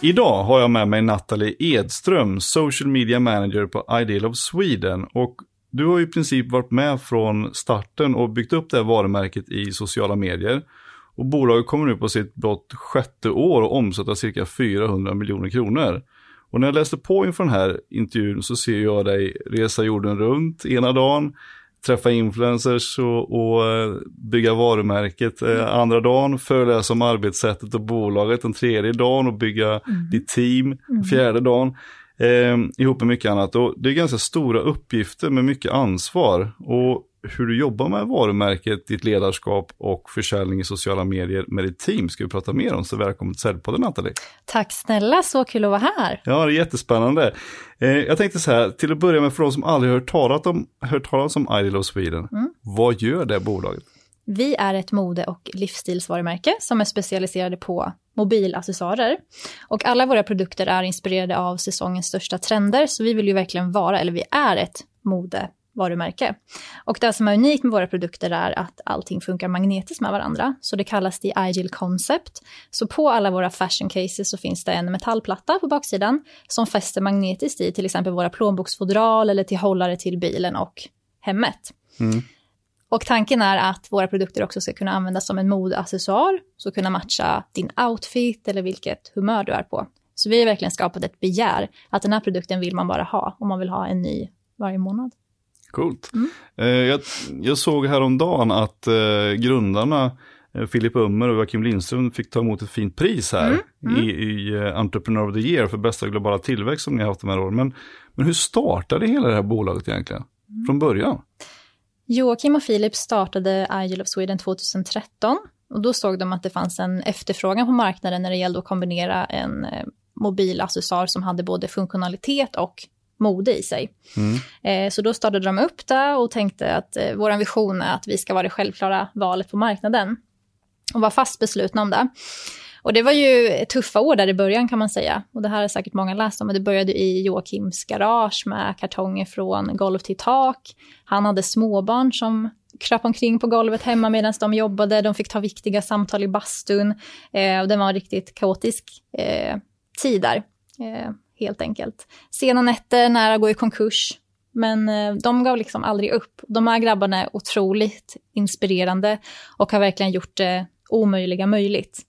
Idag har jag med mig Nathalie Edström, Social Media Manager på Ideal of Sweden. Och du har i princip varit med från starten och byggt upp det här varumärket i sociala medier. Och bolaget kommer nu på sitt blott sjätte år och omsätta cirka 400 miljoner kronor. Och när jag läste på inför den här intervjun så ser jag dig resa jorden runt ena dagen, träffa influencers och, och eh, bygga varumärket eh, andra dagen, föreläsa om arbetssättet och bolaget den tredje dagen och bygga mm. ditt team mm. fjärde dagen. Eh, ihop med mycket annat. Och det är ganska stora uppgifter med mycket ansvar. Och hur du jobbar med varumärket, ditt ledarskap och försäljning i sociala medier med ditt team ska vi prata mer om. Så välkommen till Säljpodden Nathalie. Tack snälla, så kul att vara här. Ja, det är jättespännande. Eh, jag tänkte så här, till att börja med för de som aldrig hört talas om, hört talas om Ideal of Sweden, mm. vad gör det bolaget? Vi är ett mode och livsstilsvarumärke som är specialiserade på mobilaccessoarer. Och alla våra produkter är inspirerade av säsongens största trender, så vi vill ju verkligen vara, eller vi är ett mode varumärke. Och det som är unikt med våra produkter är att allting funkar magnetiskt med varandra. Så det kallas the Agile Concept. Så på alla våra fashion cases så finns det en metallplatta på baksidan som fäster magnetiskt i till exempel våra plånboksfodral eller till hållare till bilen och hemmet. Mm. Och tanken är att våra produkter också ska kunna användas som en modeaccessoar, så kunna matcha din outfit eller vilket humör du är på. Så vi har verkligen skapat ett begär att den här produkten vill man bara ha om man vill ha en ny varje månad. Coolt. Mm. Eh, jag, jag såg häromdagen att eh, grundarna Filip eh, Ummer och Joakim Lindström fick ta emot ett fint pris här mm. Mm. i, i Entrepreneur of the Year för bästa globala tillväxt som ni har haft de här åren. Men, men hur startade hela det här bolaget egentligen? Mm. Från början? Joakim och Filip startade Agile of Sweden 2013 och då såg de att det fanns en efterfrågan på marknaden när det gällde att kombinera en mobilaccessoar som hade både funktionalitet och mode i sig. Mm. Eh, så då startade de upp det och tänkte att eh, vår vision är att vi ska vara det självklara valet på marknaden. Och var fast beslutna om det. Och det var ju tuffa år där i början kan man säga. Och det här har säkert många läst om. Men det började i Joakims garage med kartonger från golv till tak. Han hade småbarn som kröp omkring på golvet hemma medan de jobbade. De fick ta viktiga samtal i bastun. Eh, och det var en riktigt kaotisk eh, tid där. Eh, helt enkelt. Sena nätter, nära att gå i konkurs. Men eh, de gav liksom aldrig upp. De här grabbarna är otroligt inspirerande och har verkligen gjort det omöjliga möjligt.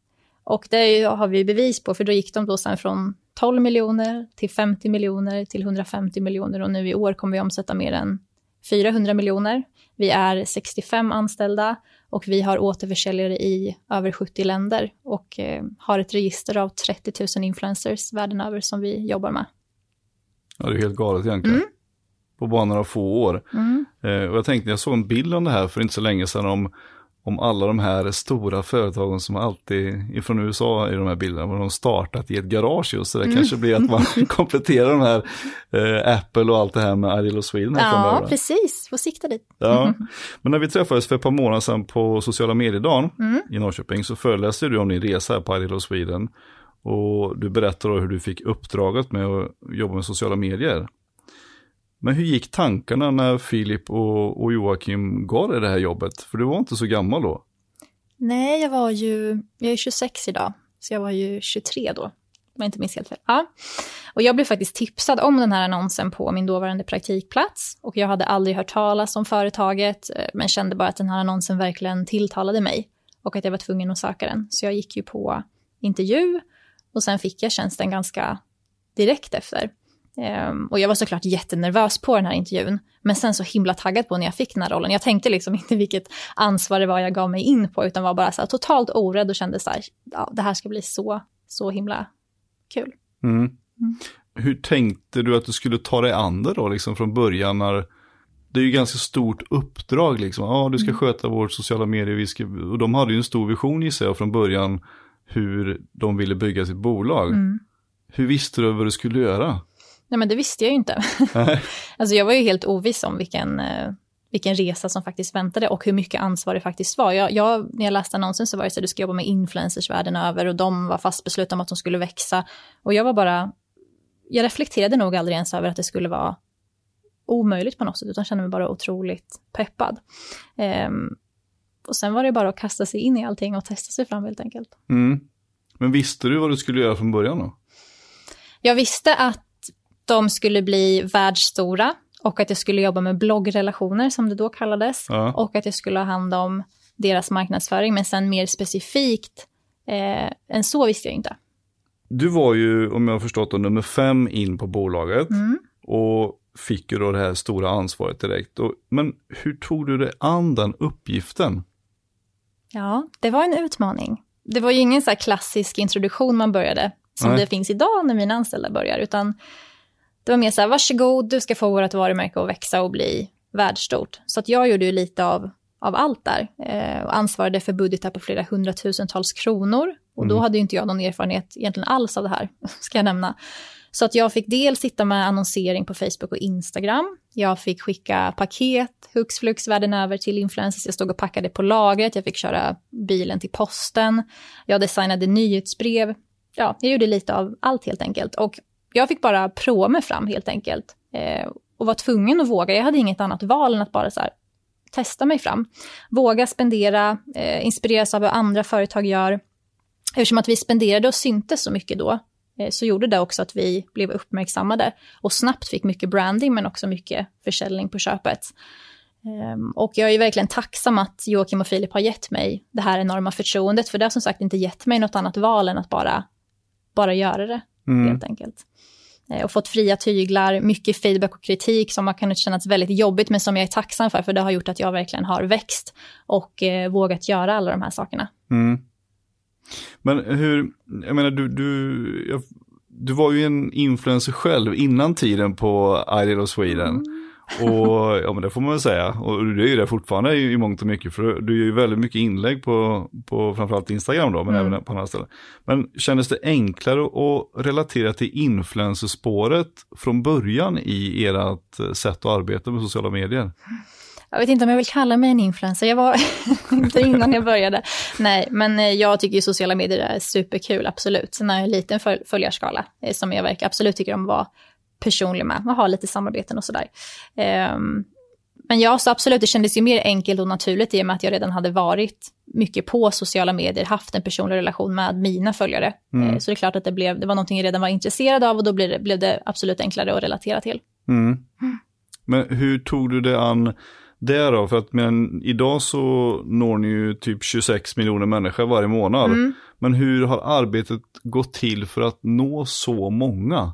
Och det har vi bevis på, för då gick de då sen från 12 miljoner till 50 miljoner till 150 miljoner och nu i år kommer vi omsätta mer än 400 miljoner. Vi är 65 anställda och vi har återförsäljare i över 70 länder och eh, har ett register av 30 000 influencers världen över som vi jobbar med. Ja, det är helt galet egentligen. Mm. På bara några få år. Mm. Eh, och jag tänkte, jag såg en bild om det här för inte så länge sedan om om alla de här stora företagen som alltid ifrån USA i de här bilderna, var de startat i ett garage just, så det mm. kanske blir att man kompletterar de här eh, Apple och allt det här med Ideal och Sweden. Här ja, framöver. precis, får sikta dit. Ja. Men när vi träffades för ett par månader sedan på sociala mediedagen mm. i Norrköping så föreläste du om din resa här på Ideal och Sweden. Och du berättade hur du fick uppdraget med att jobba med sociala medier. Men hur gick tankarna när Filip och, och Joakim gav dig det här jobbet? För du var inte så gammal då. Nej, jag var ju, jag är 26 idag, så jag var ju 23 då. Om jag inte minns helt fel. Ja. Och jag blev faktiskt tipsad om den här annonsen på min dåvarande praktikplats. Och jag hade aldrig hört talas om företaget, eh, men kände bara att den här annonsen verkligen tilltalade mig. Och att jag var tvungen att söka den. Så jag gick ju på intervju och sen fick jag tjänsten ganska direkt efter. Um, och jag var såklart jättenervös på den här intervjun, men sen så himla taggad på när jag fick den här rollen. Jag tänkte liksom inte vilket ansvar det var jag gav mig in på, utan var bara så här, totalt orädd och kände så här, ja, det här ska bli så, så himla kul. Mm. Mm. Hur tänkte du att du skulle ta dig an det då, liksom från början när det är ju ganska stort uppdrag liksom. Ja, du ska mm. sköta vårt sociala medier. Ska, och de hade ju en stor vision gissar jag från början hur de ville bygga sitt bolag. Mm. Hur visste du vad du skulle göra? Nej men det visste jag ju inte. alltså jag var ju helt oviss om vilken, eh, vilken resa som faktiskt väntade och hur mycket ansvar det faktiskt var. Jag, jag, när jag läste annonsen så var det så att du ska jobba med influencers världen över och de var fast beslutna om att de skulle växa. Och jag var bara, jag reflekterade nog aldrig ens över att det skulle vara omöjligt på något sätt, utan kände mig bara otroligt peppad. Um, och sen var det bara att kasta sig in i allting och testa sig fram helt enkelt. Mm. Men visste du vad du skulle göra från början då? Jag visste att de skulle bli världsstora och att jag skulle jobba med bloggrelationer som det då kallades. Ja. Och att jag skulle ha hand om deras marknadsföring, men sen mer specifikt eh, än så visste jag inte. Du var ju, om jag har förstått det, nummer fem in på bolaget. Mm. Och fick ju då det här stora ansvaret direkt. Och, men hur tog du dig an den uppgiften? Ja, det var en utmaning. Det var ju ingen så klassisk introduktion man började, som Nej. det finns idag när mina anställda börjar, utan det var mer så här, varsågod, du ska få vårt varumärke att växa och bli världsstort. Så att jag gjorde ju lite av, av allt där eh, och ansvarade för budgetar på flera hundratusentals kronor. Och då Mm. hade ju inte jag någon erfarenhet egentligen alls av det här, ska jag nämna. Så att jag fick dels sitta med annonsering på Facebook och Instagram. Jag fick skicka paket hux flux världen över till influencers. Jag stod och packade på lagret. Jag fick köra bilen till posten. Jag designade nyhetsbrev. Ja, jag gjorde lite av allt helt enkelt. Och jag fick bara prova mig fram helt enkelt. Eh, och var tvungen att våga. Jag hade inget annat val än att bara så här, testa mig fram. Våga spendera, eh, inspireras av vad andra företag gör. Eftersom att vi spenderade och syntes så mycket då, eh, så gjorde det också att vi blev uppmärksammade och snabbt fick mycket branding men också mycket försäljning på köpet. Ehm, och jag är verkligen tacksam att Joakim och Filip har gett mig det här enorma förtroendet, för det har som sagt inte gett mig något annat val än att bara, bara göra det, Mm. helt enkelt. Eh, Och fått fria tyglar, mycket feedback och kritik som har kunnat kännas väldigt jobbigt, men som jag är tacksam för, för det har gjort att jag verkligen har växt och eh, vågat göra alla de här sakerna. Mm. Men hur, jag menar du, du, jag, du var ju en influencer själv innan tiden på Idol of Sweden. Och ja men det får man väl säga. Och du är ju det fortfarande i, i mångt och mycket. För du gör ju väldigt mycket inlägg på, på framförallt Instagram då, men Mm. även på andra ställen. Men kändes det enklare att relatera till influencerspåret från början i ert sätt att arbeta med sociala medier? Jag vet inte om jag vill kalla mig en influencer, jag var inte innan jag började. Nej, men eh, jag tycker ju sociala medier är superkul, absolut. Sen har jag en liten föl- följarskala eh, som jag verkar absolut tycker om att vara personlig med och ha lite samarbeten och sådär. Ehm, men ja, så absolut, det kändes ju mer enkelt och naturligt i och med att jag redan hade varit mycket på sociala medier, haft en personlig relation med mina följare. Mm. Eh, Så det är klart att det, blev, det var någonting jag redan var intresserad av och då blev det, blev det absolut enklare att relatera till. Mm. Men hur tog du det an det då? För att men, idag så når ni ju typ 26 miljoner människor varje månad. Mm. Men hur har arbetet gått till för att nå så många?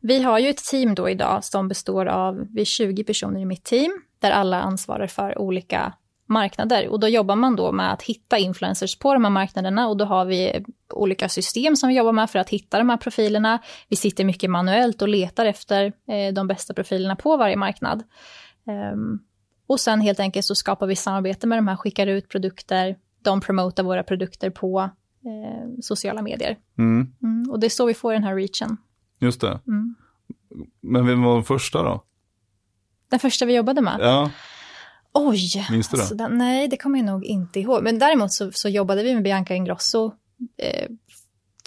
Vi har ju ett team då idag som består av, vi är 20 personer i mitt team, där alla ansvarar för olika marknader. Och då jobbar man då med att hitta influencers på de här marknaderna och då har vi olika system som vi jobbar med för att hitta de här profilerna. Vi sitter mycket manuellt och letar efter eh, de bästa profilerna på varje marknad. Ehm, och sen helt enkelt så skapar vi samarbete med de här, skickar ut produkter, de promotar våra produkter på eh, sociala medier. Mm, Mm, och det är så vi får den här reachen. Just det. Mm. Men vem var den första då? Den första vi jobbade med? Ja, Oj! Minns du det? alltså, den, nej, det kommer jag nog inte ihåg. Men däremot så, så jobbade vi med Bianca Ingrosso, eh,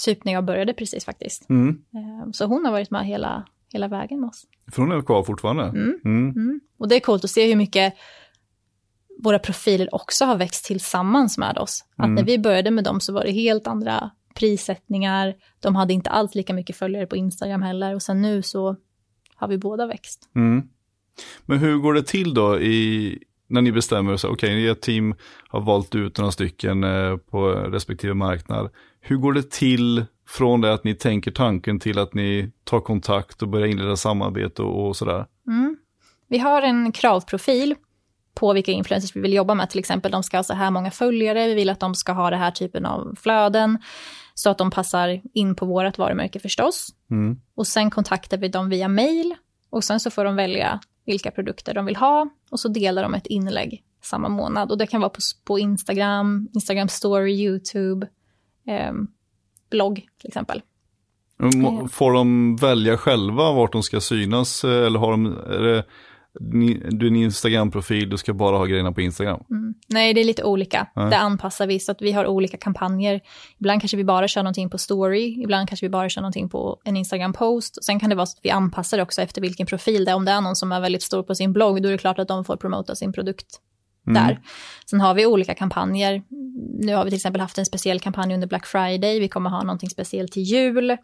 typ när jag började precis faktiskt. mm. Eh, så hon har varit med hela, hela vägen med oss. för hon är kvar fortfarande. Mm. Mm. Mm. Och det är coolt att se hur mycket våra profiler också har växt tillsammans med oss. Att Mm. när vi började med dem så var det helt andra prissättningar. De hade inte alls lika mycket följare på Instagram heller. Och sen nu så har vi båda växt. Mm. Men hur går det till då i, när ni bestämmer så okej, ert team har valt ut några stycken eh, på respektive marknad. Hur går det till från det att ni tänker tanken till att ni tar kontakt och börjar inleda samarbete och, och sådär? Mm. Vi har en kravprofil på vilka influencers vi vill jobba med. Till exempel, de ska ha så här många följare, vi vill att de ska ha det här typen av flöden, så att de passar in på vårt varumärke förstås. Mm. Och sen kontaktar vi dem via mail och sen så får de välja vilka produkter de vill ha och så delar de ett inlägg samma månad. Och det kan vara på, på Instagram, Instagram story, YouTube, ehm, blogg till exempel. Må- Får de välja själva vart de ska synas eh, eller har de, är det, du är en Instagram-profil, du ska bara ha grejerna på Instagram? Mm. Nej, det är lite olika. Nej. Det anpassar vi så att vi har olika kampanjer. Ibland kanske vi bara kör någonting på story, ibland kanske vi bara kör någonting på en Instagram-post. Sen kan det vara så att vi anpassar det också efter vilken profil det är. Om det är någon som är väldigt stor på sin blogg, då är det klart att de får promota sin produkt Mm. där. Sen har vi olika kampanjer. Nu har vi till exempel haft en speciell kampanj under Black Friday. Vi kommer ha någonting speciellt till jul. Eh,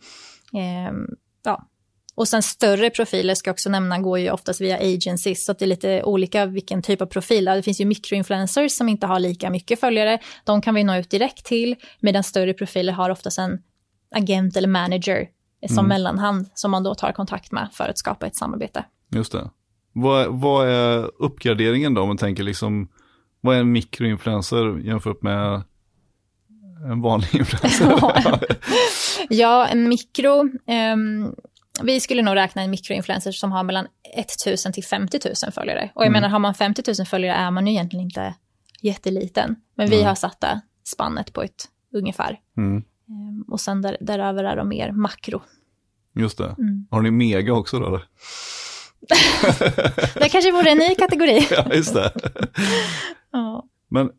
ja. Och sen större profiler ska jag också nämna går ju oftast via agencies, så att det är lite olika vilken typ av profil. Det finns ju mikroinfluencers som inte har lika mycket följare, de kan vi nå ut direkt till, medan större profiler har oftast en agent eller manager som mm. mellanhand som man då tar kontakt med för att skapa ett samarbete. Just det. Vad, vad är uppgraderingen då om man tänker liksom, vad är en mikroinfluencer jämfört med en vanlig influencer? ja, en mikro, um, vi skulle nog räkna en mikroinfluencer som har mellan 1000 till 50 000 följare. Och jag mm. menar, har man 50 000 följare är man ju egentligen inte jätteliten. Men vi mm. har satt det spannet på ett ungefär. Mm. Um, och sen där, däröver är de mer makro. Just det. Mm. Har ni mega också då? det kanske vore en ny kategori. ja, just det. ja. Men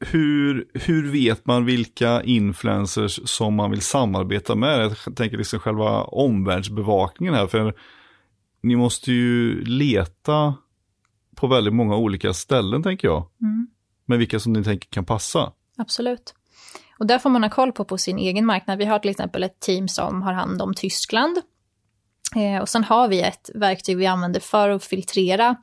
hur, hur vet man vilka influencers som man vill samarbeta med? Jag tänker liksom själva omvärldsbevakningen här, för ni måste ju leta på väldigt många olika ställen tänker jag. Mm. Med vilka som ni tänker kan passa. Absolut. Och där får man ha koll på på sin egen marknad. Vi har till exempel ett team som har hand om Tyskland. Eh, och sen har vi ett verktyg vi använder för att filtrera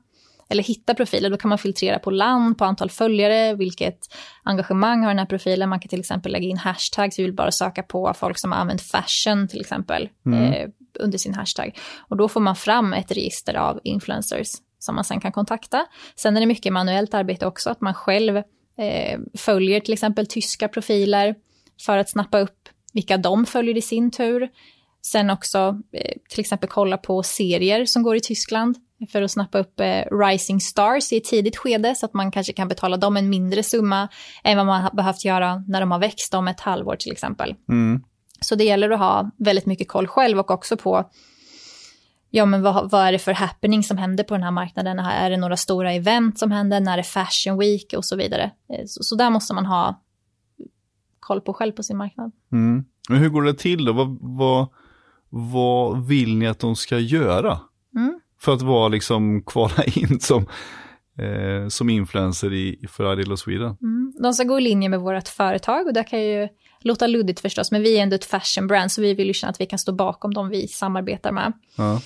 eller hitta profiler. Då kan man filtrera på land, på antal följare, vilket engagemang har den här profilen. Man kan till exempel lägga in hashtags, vi vill bara söka på folk som har använt fashion till exempel mm. eh, under sin hashtag. Och då får man fram ett register av influencers som man sen kan kontakta. Sen är det mycket manuellt arbete också, att man själv eh, följer till exempel tyska profiler för att snappa upp vilka de följer i sin tur. Sen också eh, till exempel kolla på serier som går i Tyskland för att snappa upp eh, Rising Stars i ett tidigt skede så att man kanske kan betala dem en mindre summa än vad man har behövt göra när de har växt om ett halvår till exempel. Mm. Så det gäller att ha väldigt mycket koll själv och också på ja men vad, vad är det för happening som händer på den här marknaden? Är det några stora event som händer? När är Fashion Week och så vidare? Eh, så, så där måste man ha koll på själv på sin marknad. Mm. Men hur går det till då? Vad, vad, vad vill ni att de ska göra? Mm. För att vara liksom kvala in som, eh, som influencer i, för Ideal Sweden. Mm. De ska gå i linje med vårt företag och det kan ju låta luddigt förstås, men vi är ändå ett fashion brand så vi vill ju känna att vi kan stå bakom dem vi samarbetar med. Ja.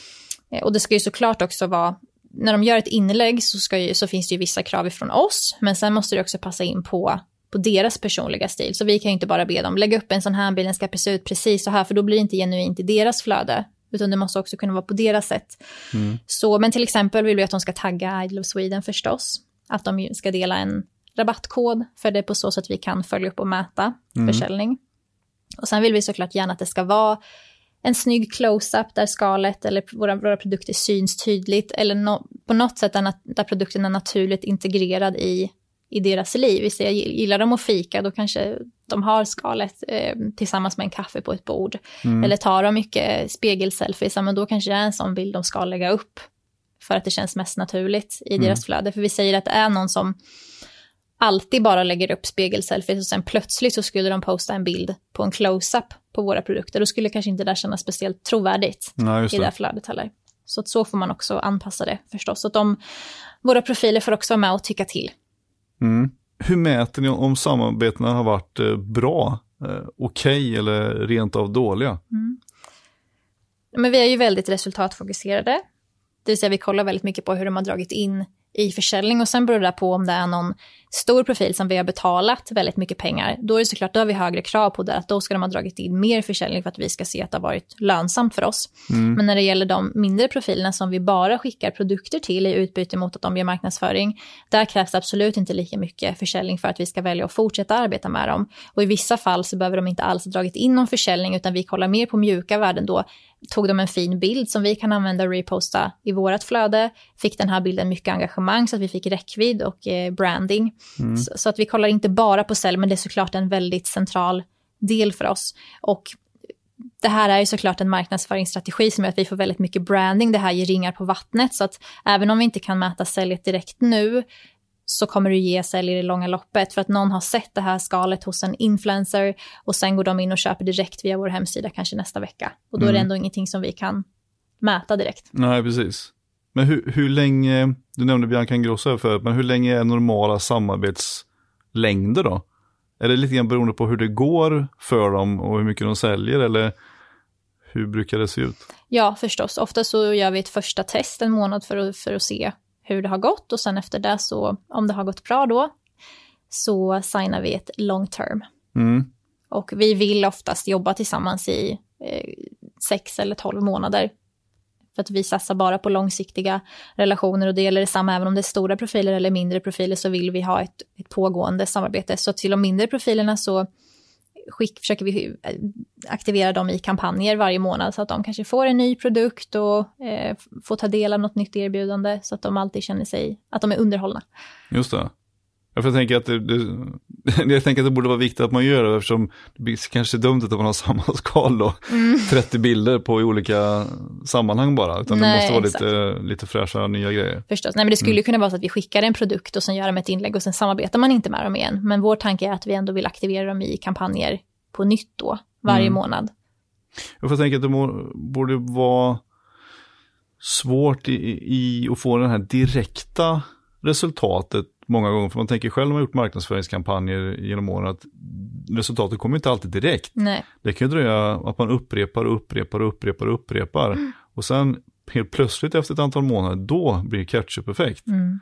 Eh, och det ska ju såklart också vara när de gör ett inlägg så, ska ju, så finns det ju vissa krav ifrån oss, men sen måste det också passa in på, på deras personliga stil. Så vi kan ju inte bara be dem lägga upp en sån här bild, den ska se ut precis så här, för då blir det inte genuint i deras flöde, utan det måste också kunna vara på deras sätt. Mm. Så, men till exempel vill vi att de ska tagga Idle of Sweden förstås, att de ska dela en rabattkod, för det är på så sätt vi kan följa upp och mäta mm. försäljning. Och sen vill vi såklart gärna att det ska vara en snygg close-up där skalet eller våra, våra produkter syns tydligt eller no, på något sätt där, där produkten är naturligt integrerad i, i deras liv. Jag gillar de att fika, då kanske de har skalet eh, tillsammans med en kaffe på ett bord. Mm. Eller tar de mycket spegelselfies, men då kanske det är en sån bild de ska lägga upp. För att det känns mest naturligt i mm. deras flöde. För vi säger att det är någon som alltid bara lägger upp spegelselfies och sen plötsligt så skulle de posta en bild på en close-up på våra produkter. Då skulle kanske inte det kännas speciellt trovärdigt Nej, i det här flödet heller. Så att så får man också anpassa det förstås. Så att de, våra profiler får också vara med och tycka till. Mm. Hur mäter ni om samarbetena har varit eh, bra, eh, okej okay, eller rent av dåliga? Mm. Men vi är ju väldigt resultatfokuserade. Det vill säga vi kollar väldigt mycket på hur de har dragit in i försäljning och sen beror det på om det är någon stor profil som vi har betalat väldigt mycket pengar. Då är det såklart, då har vi högre krav på det, att då ska de ha dragit in mer försäljning för att vi ska se att det har varit lönsamt för oss. Mm. Men när det gäller de mindre profilerna som vi bara skickar produkter till i utbyte mot att de gör marknadsföring, där krävs absolut inte lika mycket försäljning för att vi ska välja att fortsätta arbeta med dem. Och i vissa fall så behöver de inte alls ha dragit in någon försäljning, utan vi kollar mer på mjuka värden då tog de en fin bild som vi kan använda och reposta i vårt flöde. Fick den här bilden mycket engagemang så att vi fick räckvidd och eh, branding. Mm. Så, så, att vi kollar inte bara på sälj, men det är såklart en väldigt central del för oss. Och det här är ju såklart en marknadsföringsstrategi som gör att vi får väldigt mycket branding. Det här ger ringar på vattnet, så att även om vi inte kan mäta säljet direkt nu, så kommer det ge sälj i det långa loppet för att någon har sett det här skalet hos en influencer och sen går de in och köper direkt via vår hemsida kanske nästa vecka. Och då mm. är det mm. ändå ingenting som vi kan mäta direkt. Nej, precis. Men hur, hur länge, du nämnde Bianca Ingrosso förut, men hur länge är normala samarbetslängder då? Är det lite grann beroende på hur det går för dem och hur mycket de säljer eller hur brukar det se ut? Ja, förstås. Ofta så gör vi ett första test en månad för att, för att se hur det har gått och sen efter det så, om det har gått bra då, så signar vi ett long term. Mm. Och vi vill oftast jobba tillsammans i eh, sex eller tolv månader. För att vi satsar bara på långsiktiga relationer och det gäller detsamma även om det är stora profiler eller mindre profiler så vill vi ha ett, ett pågående samarbete. Så till de mindre profilerna så skick, försöker vi eh, aktivera dem i kampanjer varje månad så att de kanske får en ny produkt och eh, får ta del av något nytt erbjudande så att de alltid känner sig att de är underhållna. Just det. Jag tänker att det, det, jag tänker att det borde vara viktigt att man gör det eftersom det blir kanske dumt att man har samma skal då. Mm. 30 bilder på i olika sammanhang bara. Utan Nej, det måste vara lite, lite fräscha nya grejer. Förstås. Nej men det skulle mm. kunna vara så att vi skickar en produkt och sen gör de ett inlägg och sen samarbetar man inte med dem igen. Men vår tanke är att vi ändå vill aktivera dem i kampanjer på nytt då, varje mm. månad. Jag får tänka att det borde vara svårt i, i att få den här direkta resultatet många gånger. För man tänker själv när man gjort marknadsföringskampanjer genom åren att resultatet kommer inte alltid direkt. Nej. Det kan ju dröja att man upprepar och upprepar och upprepar och upprepar. Mm. Och sen helt plötsligt efter ett antal månader, då blir det catch-up-effekt. Mm.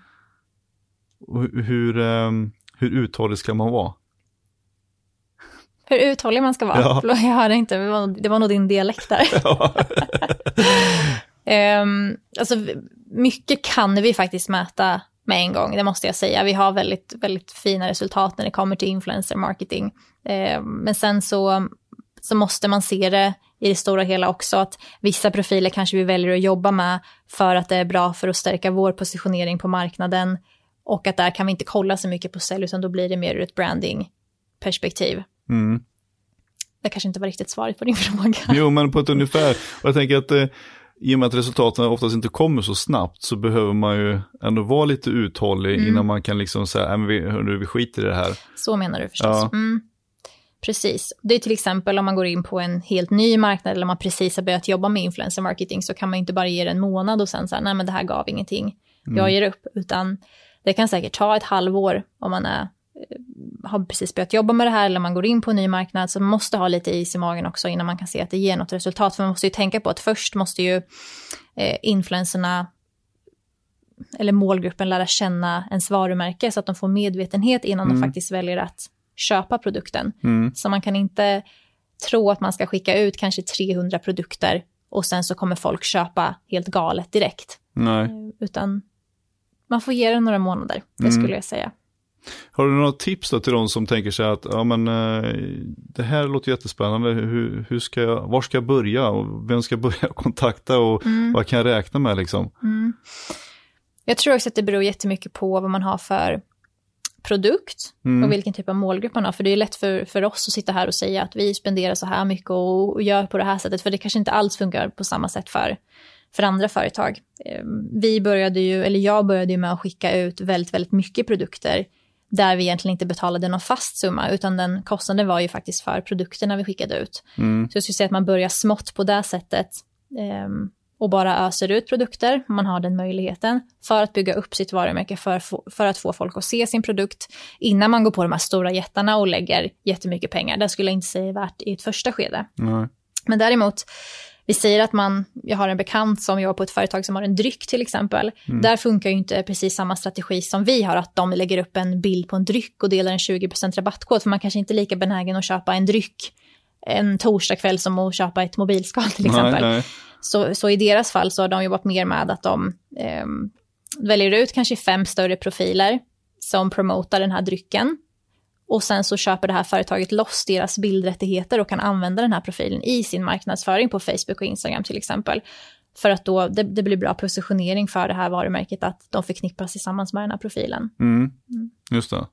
Hur, um, hur uthållig ska man vara? Hur uthållig man ska vara? Ja. Jag hörde inte, det var, det var nog din dialekt där. um, alltså, mycket kan vi faktiskt mäta med en gång, det måste jag säga. Vi har väldigt, väldigt fina resultat när det kommer till influencer marketing. Eh, men sen så, så måste man se det i det stora hela också, att vissa profiler kanske vi väljer att jobba med för att det är bra för att stärka vår positionering på marknaden. Och att där kan vi inte kolla så mycket på sälj, utan då blir det mer ur ett branding-perspektiv. Mm. Det kanske inte var riktigt svaret på din fråga. Jo, men på ett ungefär. Och jag tänker att eh, i och med att resultaten oftast inte kommer så snabbt så behöver man ju ändå vara lite uthållig mm. innan man kan liksom säga, äh, vi, hörru, vi skiter i det här. Så menar du förstås. Ja. Mm. Precis. Det är till exempel om man går in på en helt ny marknad eller om man precis har börjat jobba med influencer marketing så kan man inte bara ge det en månad och sen säga, nej men det här gav ingenting, jag mm. ger upp, utan det kan säkert ta ett halvår om man är har precis börjat jobba med det här eller man går in på en ny marknad så man måste ha lite is i magen också innan man kan se att det ger något resultat. För man måste ju tänka på att först måste ju eh, influencerna eller målgruppen lära känna ens varumärke så att de får medvetenhet innan mm. de faktiskt väljer att köpa produkten. Mm. Så man kan inte tro att man ska skicka ut kanske 300 produkter och sen så kommer folk köpa helt galet direkt. Nej. Eh, utan man får ge det några månader, det mm. skulle jag säga. Har du några tips då till de som tänker sig att ja, men, eh, det här låter jättespännande, hur, hur ska jag, var ska jag börja och vem ska jag börja kontakta och mm. vad kan jag räkna med liksom? Mm. Jag tror också att det beror jättemycket på vad man har för produkt mm. och vilken typ av målgrupp man har. För det är lätt för, för oss att sitta här och säga att vi spenderar så här mycket och, och gör på det här sättet, för det kanske inte alls funkar på samma sätt för, för andra företag. Ehm, vi började ju, eller jag började ju med att skicka ut väldigt, väldigt mycket produkter där vi egentligen inte betalade någon fast summa, utan den kostnaden var ju faktiskt för produkterna vi skickade ut. Mm. Så jag skulle säga att man börjar smått på det sättet um, och bara öser ut produkter, man har den möjligheten, för att bygga upp sitt varumärke, för, för att få folk att se sin produkt, innan man går på de här stora jättarna och lägger jättemycket pengar. Det skulle jag inte säga är värt i ett första skede. Mm. Men däremot, vi säger att man, jag har en bekant som jobbar på ett företag som har en dryck till exempel. Mm. Där funkar ju inte precis samma strategi som vi har, att de lägger upp en bild på en dryck och delar en 20% rabattkod, för man kanske inte är lika benägen att köpa en dryck en torsdagkväll som att köpa ett mobilskal till exempel. Nej, nej. Så, så i deras fall så har de jobbat mer med att de eh, väljer ut kanske fem större profiler som promotar den här drycken och sen så köper det här företaget loss deras bildrättigheter och kan använda den här profilen i sin marknadsföring på Facebook och Instagram till exempel. För att då, det, det blir bra positionering för det här varumärket att de förknippas tillsammans med den här profilen. Mm. Mm. Just det.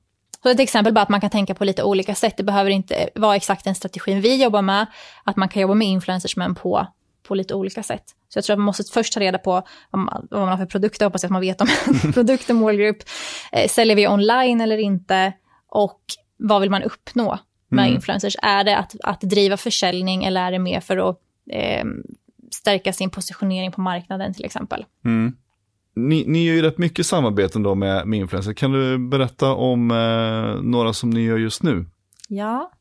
Så ett exempel bara att man kan tänka på lite olika sätt. Det behöver inte vara exakt den strategin vi jobbar med. Att man kan jobba med influencers men på, på lite olika sätt. Så jag tror att man måste först ta reda på vad man, vad man har för produkter. Hoppas att man vet om produkter, målgrupp. Eh, säljer vi online eller inte? Och vad vill man uppnå med mm. influencers? Är det att, att driva försäljning eller är det mer för att eh, stärka sin positionering på marknaden till exempel? Mm. Ni, ni gör ju rätt mycket samarbeten då med, med influencers. Kan du berätta om eh, några som ni gör just nu? Ja,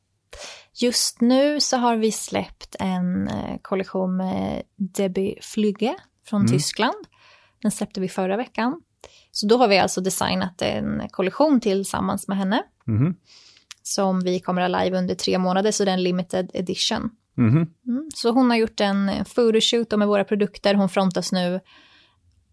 Just nu så har vi släppt en eh, kollektion med Debbie Flügge från Mm. Tyskland. Den släppte vi förra veckan. Så då har vi alltså designat en kollektion tillsammans med henne Mhm. Som vi kommer att ha live under tre månader, så det är en limited edition. Mhm. Mm. Så hon har gjort en photoshoot med våra produkter. Hon frontas nu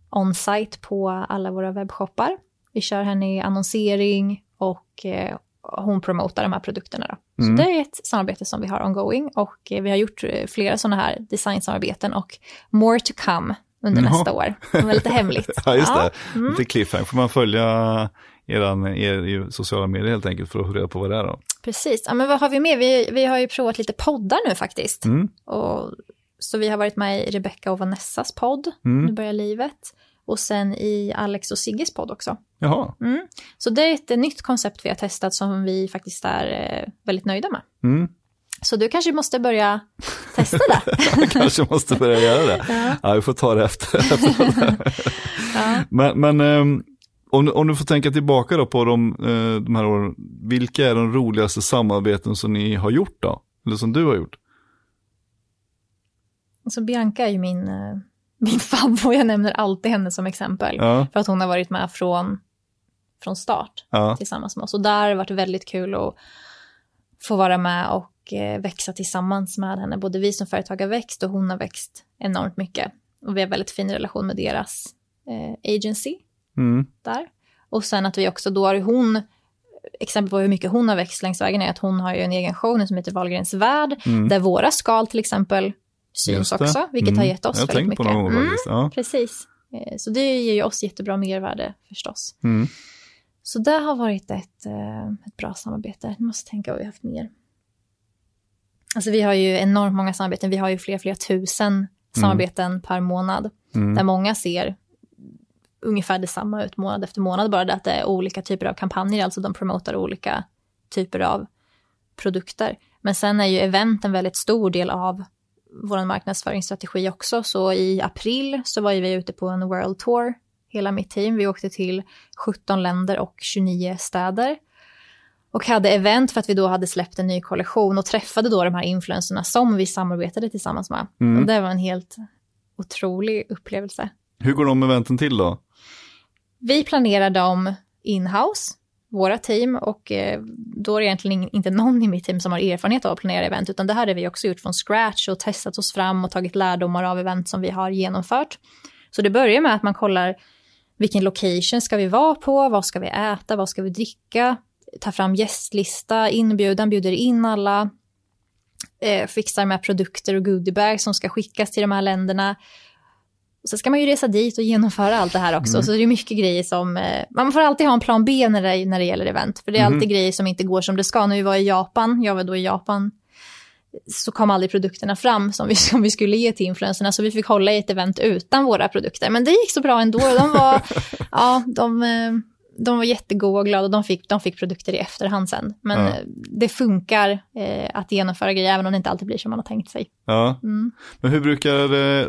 on-site på alla våra webbshoppar. Vi kör henne i annonsering och eh, hon promotar de här produkterna. Då. Mm. Så det är ett samarbete som vi har ongoing och eh, vi har gjort eh, flera sådana här designsamarbeten och more to come under Jaha. nästa år. Det var lite hemligt. Ja, just Ja. det. Lite cliffhanger. Får man följa eran, er i sociala medier helt enkelt för att få reda på vad det är då? Precis. Ja, men vad har vi mer? Vi, vi har ju provat lite poddar nu faktiskt. Mm. Och, så vi har varit med i Rebecca och Vanessas podd, Mm. Nu börjar livet. Och sen i Alex och Sigges podd också. Jaha. Mm. Så det är ett nytt koncept vi har testat som vi faktiskt är eh, väldigt nöjda med. Mm. Så du kanske måste börja testa det. Jag kanske måste börja göra det. ja. Ja, vi får ta det efter. Ja. Men, men ehm, om, om du får tänka tillbaka då på de, eh, de här åren, vilka är de roligaste samarbeten som ni har gjort då? Eller som du har gjort? Så Bianca är ju min, eh, min favvo, jag nämner alltid henne som exempel. Ja, För att hon har varit med från, från start. ja, tillsammans med oss. Och där har det varit väldigt kul att få vara med och eh, växa tillsammans med henne. Både vi som företag har växt och hon har växt enormt mycket. Och vi har väldigt fin relation med deras eh, agency mm, där. Och sen att vi också, då har hon, exempel på hur mycket hon har växt längs vägen är att hon har ju en egen show nu som heter Wahlgrens värld, mm. där våra skal till exempel syns också, vilket Mm. har gett oss Jag väldigt tänkt på mycket. någon Mm. Ja. precis. Eh, Så det ger ju oss jättebra mervärde förstås. Mm. Så det har varit ett, eh, ett bra samarbete. Jag måste tänka vad vi har haft mer. Alltså vi har ju enormt många samarbeten. Vi har ju flera, flera tusen samarbeten per månad. Mm. Där många ser ungefär detsamma ut månad efter månad. Bara det att det är olika typer av kampanjer. Alltså de promotar olika typer av produkter. Men sen är ju event en väldigt stor del av vår marknadsföringsstrategi också. Så i april så var ju vi ute på en World Tour, hela mitt team. Vi åkte till 17 länder och 29 städer. Och hade event för att vi då hade släppt en ny kollektion och träffade då de här influencerna som vi samarbetade tillsammans med. Mm. Och det var en helt otrolig upplevelse. Hur går de eventen till då? Vi planerar dem in-house, våra team, och eh, då är det egentligen inte någon i mitt team som har erfarenhet av att planera event, utan det här har vi också gjort från scratch och testat oss fram och tagit lärdomar av event som vi har genomfört. Så det börjar med att man kollar vilken location ska vi vara på, vad ska vi äta, vad ska vi dricka, ta fram gästlista, inbjudan, bjuder in alla, eh, fixar med produkter och goodiebags som ska skickas till de här länderna. Och så ska man ju resa dit och genomföra allt det här också. Mm. Så det är mycket grejer som... Eh, man får alltid ha en plan B när det, när det gäller event. För det är Mhm. alltid grejer som inte går som det ska. När vi var i Japan, jag var då i Japan, så kom aldrig produkterna fram som vi, som vi skulle ge till influencerna. Så vi fick hålla i ett event utan våra produkter. Men det gick så bra ändå. De var, ja, de, eh, de var jättegoda och glada och de fick, de fick produkter i efterhand sen. Men Ja. eh, det funkar eh, att genomföra grejer även om det inte alltid blir som man har tänkt sig. Ja, Mm. men hur brukar det,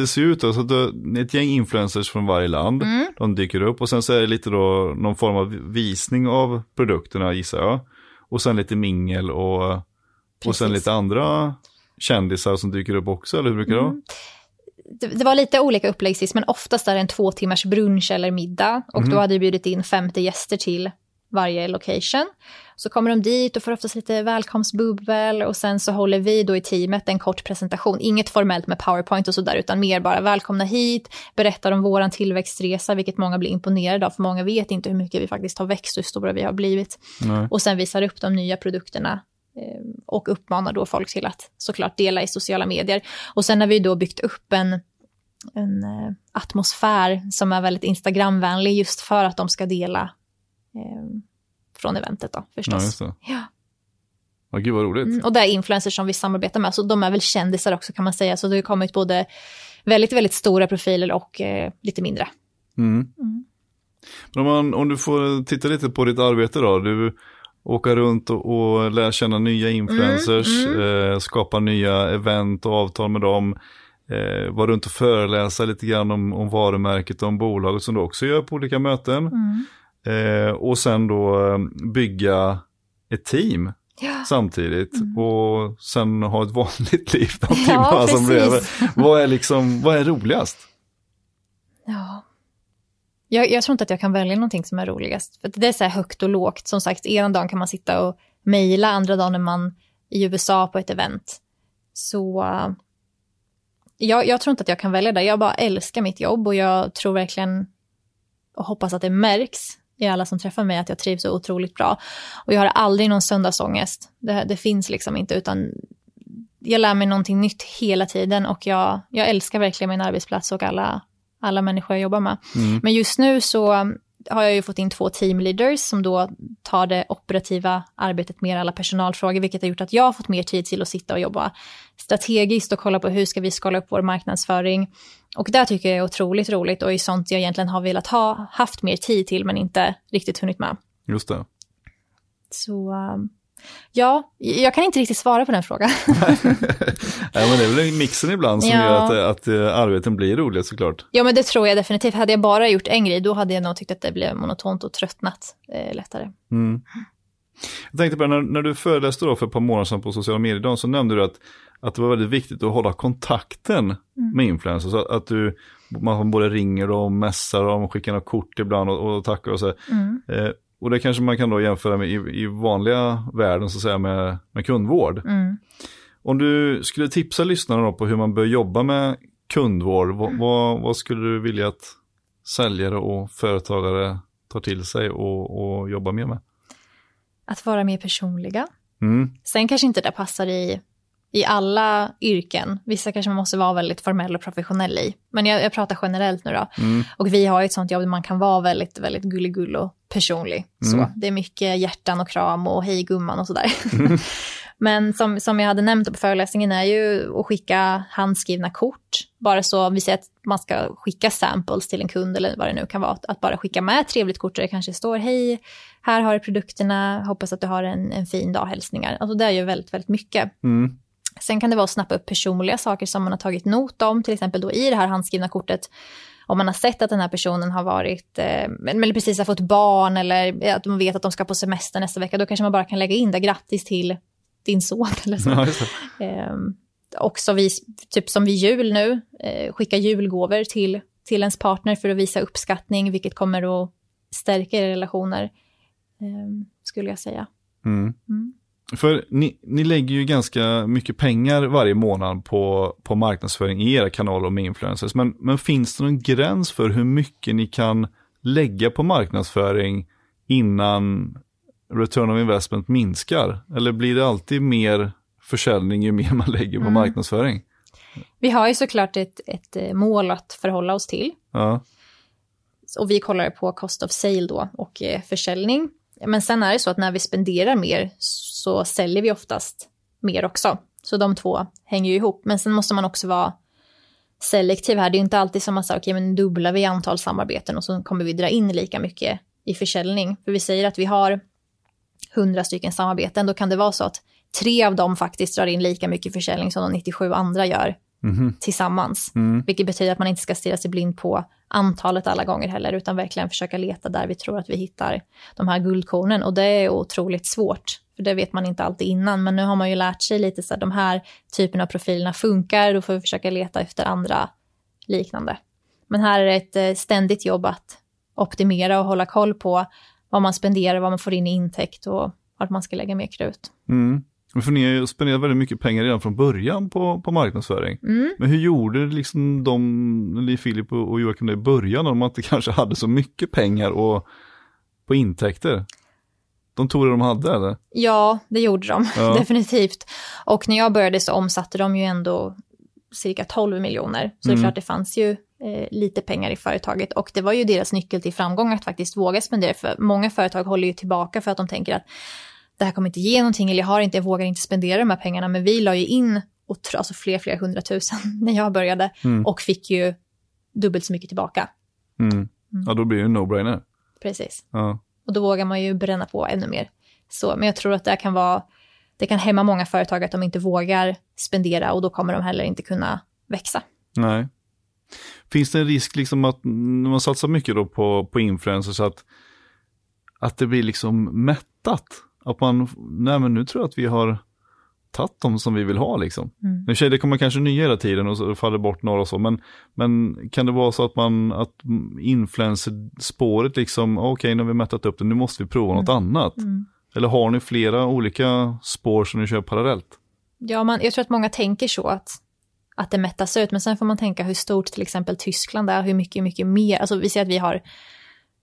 det se ut då? Så att det, ett gäng influencers från varje land, Mm. de dyker upp och sen så är det lite då någon form av visning av produkterna gissar jag. Och sen lite mingel och, och sen lite andra kändisar som dyker upp också, eller hur brukar det vara? Mm. det, det var lite olika upplägg sist, men oftast är det en två timmars brunch eller middag. Och Mhm. då hade vi bjudit in 50 gäster till varje location. Så kommer de dit och får oftast lite välkomstbubbel och sen så håller vi då i teamet en kort presentation. Inget formellt med powerpoint och sådär, utan mer bara välkomna hit, berättar om våran tillväxtresa, vilket många blir imponerade av, för många vet inte hur mycket vi faktiskt har växt, hur stora vi har blivit. Nej. Och sen visar upp de nya produkterna eh, och uppmanar då folk till att såklart dela i sociala medier. Och sen har vi då byggt upp en, en eh, atmosfär som är väldigt Instagramvänlig just för att de ska dela eh, från eventet då Ja, förstås. just det. Ja. Ja, gud vad roligt. Mm, och det är influencers som vi samarbetar med, så de är väl kändisar också kan man säga. Så det har kommit både väldigt, väldigt stora profiler och eh, lite mindre. Mm. Mm. Men om, man, om du får titta lite på ditt arbete då, du åker runt och, och lär känna nya influencers, Mm, Eh, skapa nya event och avtal med dem, eh, vara runt och föreläsa lite grann om, om varumärket och om bolaget som du också gör på olika möten. Mm. Eh, och sen då eh, bygga ett team ja. samtidigt mm. och sen ha ett vanligt liv ja, som. Vad är liksom, vad är roligast? Ja. Jag, jag tror inte att jag kan välja någonting som är roligast. För det är så här högt och lågt. Som sagt, ena dagen kan man sitta och mejla, andra dagen är man i USA på ett event. Så eh, jag, jag, tror inte att jag kan välja det. Jag bara älskar mitt jobb och jag tror verkligen och hoppas att det märks i alla som träffar mig att jag trivs så otroligt bra. Och jag har aldrig någon söndagsångest. Det, det finns liksom inte, utan jag lär mig någonting nytt hela tiden och jag, jag älskar verkligen min arbetsplats och alla, alla människor jag jobbar med. Mm. Men just nu så har jag ju fått in två teamleaders som då tar det operativa arbetet med alla personalfrågor, vilket har gjort att jag har fått mer tid till att sitta och jobba strategiskt och kolla på hur ska vi skala upp vår marknadsföring. Och det tycker jag är otroligt roligt och är sånt jag egentligen har velat ha haft mer tid till men inte riktigt hunnit med. Just det. Så um, Ja, jag kan inte riktigt svara på den frågan. Nej, men det är väl mixen ibland som ja. gör att, att uh, arbeten blir roliga såklart. Ja, men det tror jag definitivt. Hade jag bara gjort en grej, då hade jag nog tyckt att det blev monotont och tröttnat eh, lättare. Mm. Jag tänkte på när, när du föreläste då för ett par månader sedan på sociala medier så nämnde du att, att det var väldigt viktigt att hålla kontakten mm. med influencers. Att, att du, man både ringer och mässar och skickar något kort ibland och, och tackar och så. Mm. Eh, och det kanske man kan då jämföra med i, i vanliga världen så att säga med, med kundvård. Mm. Om du skulle tipsa lyssnarna då på hur man bör jobba med kundvård, vad, vad, vad, skulle du vilja att säljare och företagare tar till sig och, och jobbar mer med? Att vara mer personliga. Mm. Sen kanske inte det passar i, i alla yrken. Vissa kanske man måste vara väldigt formell och professionell i. Men jag, jag pratar generellt nu då. Mm. Och vi har ju ett sånt jobb där man kan vara väldigt, väldigt gullig och personlig. Mm. Så det är mycket hjärtan och kram och hej gumman och sådär. Mm. Men som, som jag hade nämnt på föreläsningen är ju att skicka handskrivna kort. Bara så, vi säger att man ska skicka samples till en kund eller vad det nu kan vara. Att bara skicka med ett trevligt kort där det kanske står hej, här har du produkterna, hoppas att du har en, en fin dag, hälsningar. Alltså det är ju väldigt, väldigt mycket. Mm. Sen kan det vara att snappa upp personliga saker som man har tagit not om, till exempel då i det här handskrivna kortet om man har sett att den här personen har varit, eh, eller precis har fått barn eller att man vet att de ska på semester nästa vecka, då kanske man bara kan lägga in det, grattis till din son eller så. Ja, eh, också vi, typ som vid jul nu, eh, skicka julgåvor till, till ens partner för att visa uppskattning, vilket kommer att stärka relationer, eh, skulle jag säga. Mm. Mm. För ni, ni lägger ju ganska mycket pengar varje månad på, på marknadsföring i era kanaler med influencers. Men, men finns det någon gräns för hur mycket ni kan lägga på marknadsföring innan return of investment minskar? Eller blir det alltid mer försäljning ju mer man lägger på mm. marknadsföring? Vi har ju såklart ett, ett eh, mål att förhålla oss till. Ja. Och vi kollar på cost of sale då och eh, försäljning. Men sen är det så att när vi spenderar mer så säljer vi oftast mer också. Så de två hänger ju ihop. Men sen måste man också vara selektiv här. Det är inte alltid som man säger, okej okay, men dubblar vi antal samarbeten och så kommer vi dra in lika mycket i försäljning. För vi säger att vi har hundra stycken samarbeten, då kan det vara så att tre av dem faktiskt drar in lika mycket försäljning som de 97 andra gör mm. tillsammans. Mm. Vilket betyder att man inte ska stirra sig blind på antalet alla gånger heller, utan verkligen försöka leta där vi tror att vi hittar de här guldkornen. Och det är otroligt svårt, för det vet man inte alltid innan. Men nu har man ju lärt sig lite så att de här typen av profilerna funkar, då får vi försöka leta efter andra liknande. Men här är det ett eh, ständigt jobb att optimera och hålla koll på vad man spenderar, vad man får in i intäkt och vart man ska lägga mer krut. Mm. För ni spenderat väldigt mycket pengar redan från början på, på marknadsföring. Mm. Men hur gjorde liksom de, Li Filip och Joakim det i början om man inte kanske hade så mycket pengar och, på intäkter? De tog det de hade eller? Ja, det gjorde de ja. definitivt. Och när jag började så omsatte de ju ändå cirka 12 miljoner. Så mm. det är klart det fanns ju eh, lite pengar i företaget. Och det var ju deras nyckel till framgång att faktiskt våga spendera. För många företag håller ju tillbaka för att de tänker att det här kommer inte ge någonting eller jag har inte, jag vågar inte spendera de här pengarna. Men vi la ju in alltså fler, fler hundratusen när jag började mm. och fick ju dubbelt så mycket tillbaka. Mm. mm. Ja, då blir det en no-brainer. Precis. Ja. Och då vågar man ju bränna på ännu mer. Så, men jag tror att det kan vara, det kan hämma många företag att de inte vågar spendera och då kommer de heller inte kunna växa. Nej. Finns det en risk liksom att när man satsar mycket då på, på influencers att, att det blir liksom mättat? Att man, nej men nu tror jag att vi har tagit dem som vi vill ha liksom. Mm. Nu det kommer kanske nya hela tiden och så faller bort några och så, men, men kan det vara så att man, att influencerspåret liksom, okej okay, nu har vi mättat upp det, nu måste vi prova mm. något annat. Mm. Eller har ni flera olika spår som ni kör parallellt? Ja, man, jag tror att många tänker så att, att det mättas ut, men sen får man tänka hur stort till exempel Tyskland är, hur mycket, mycket mer, alltså vi ser att vi har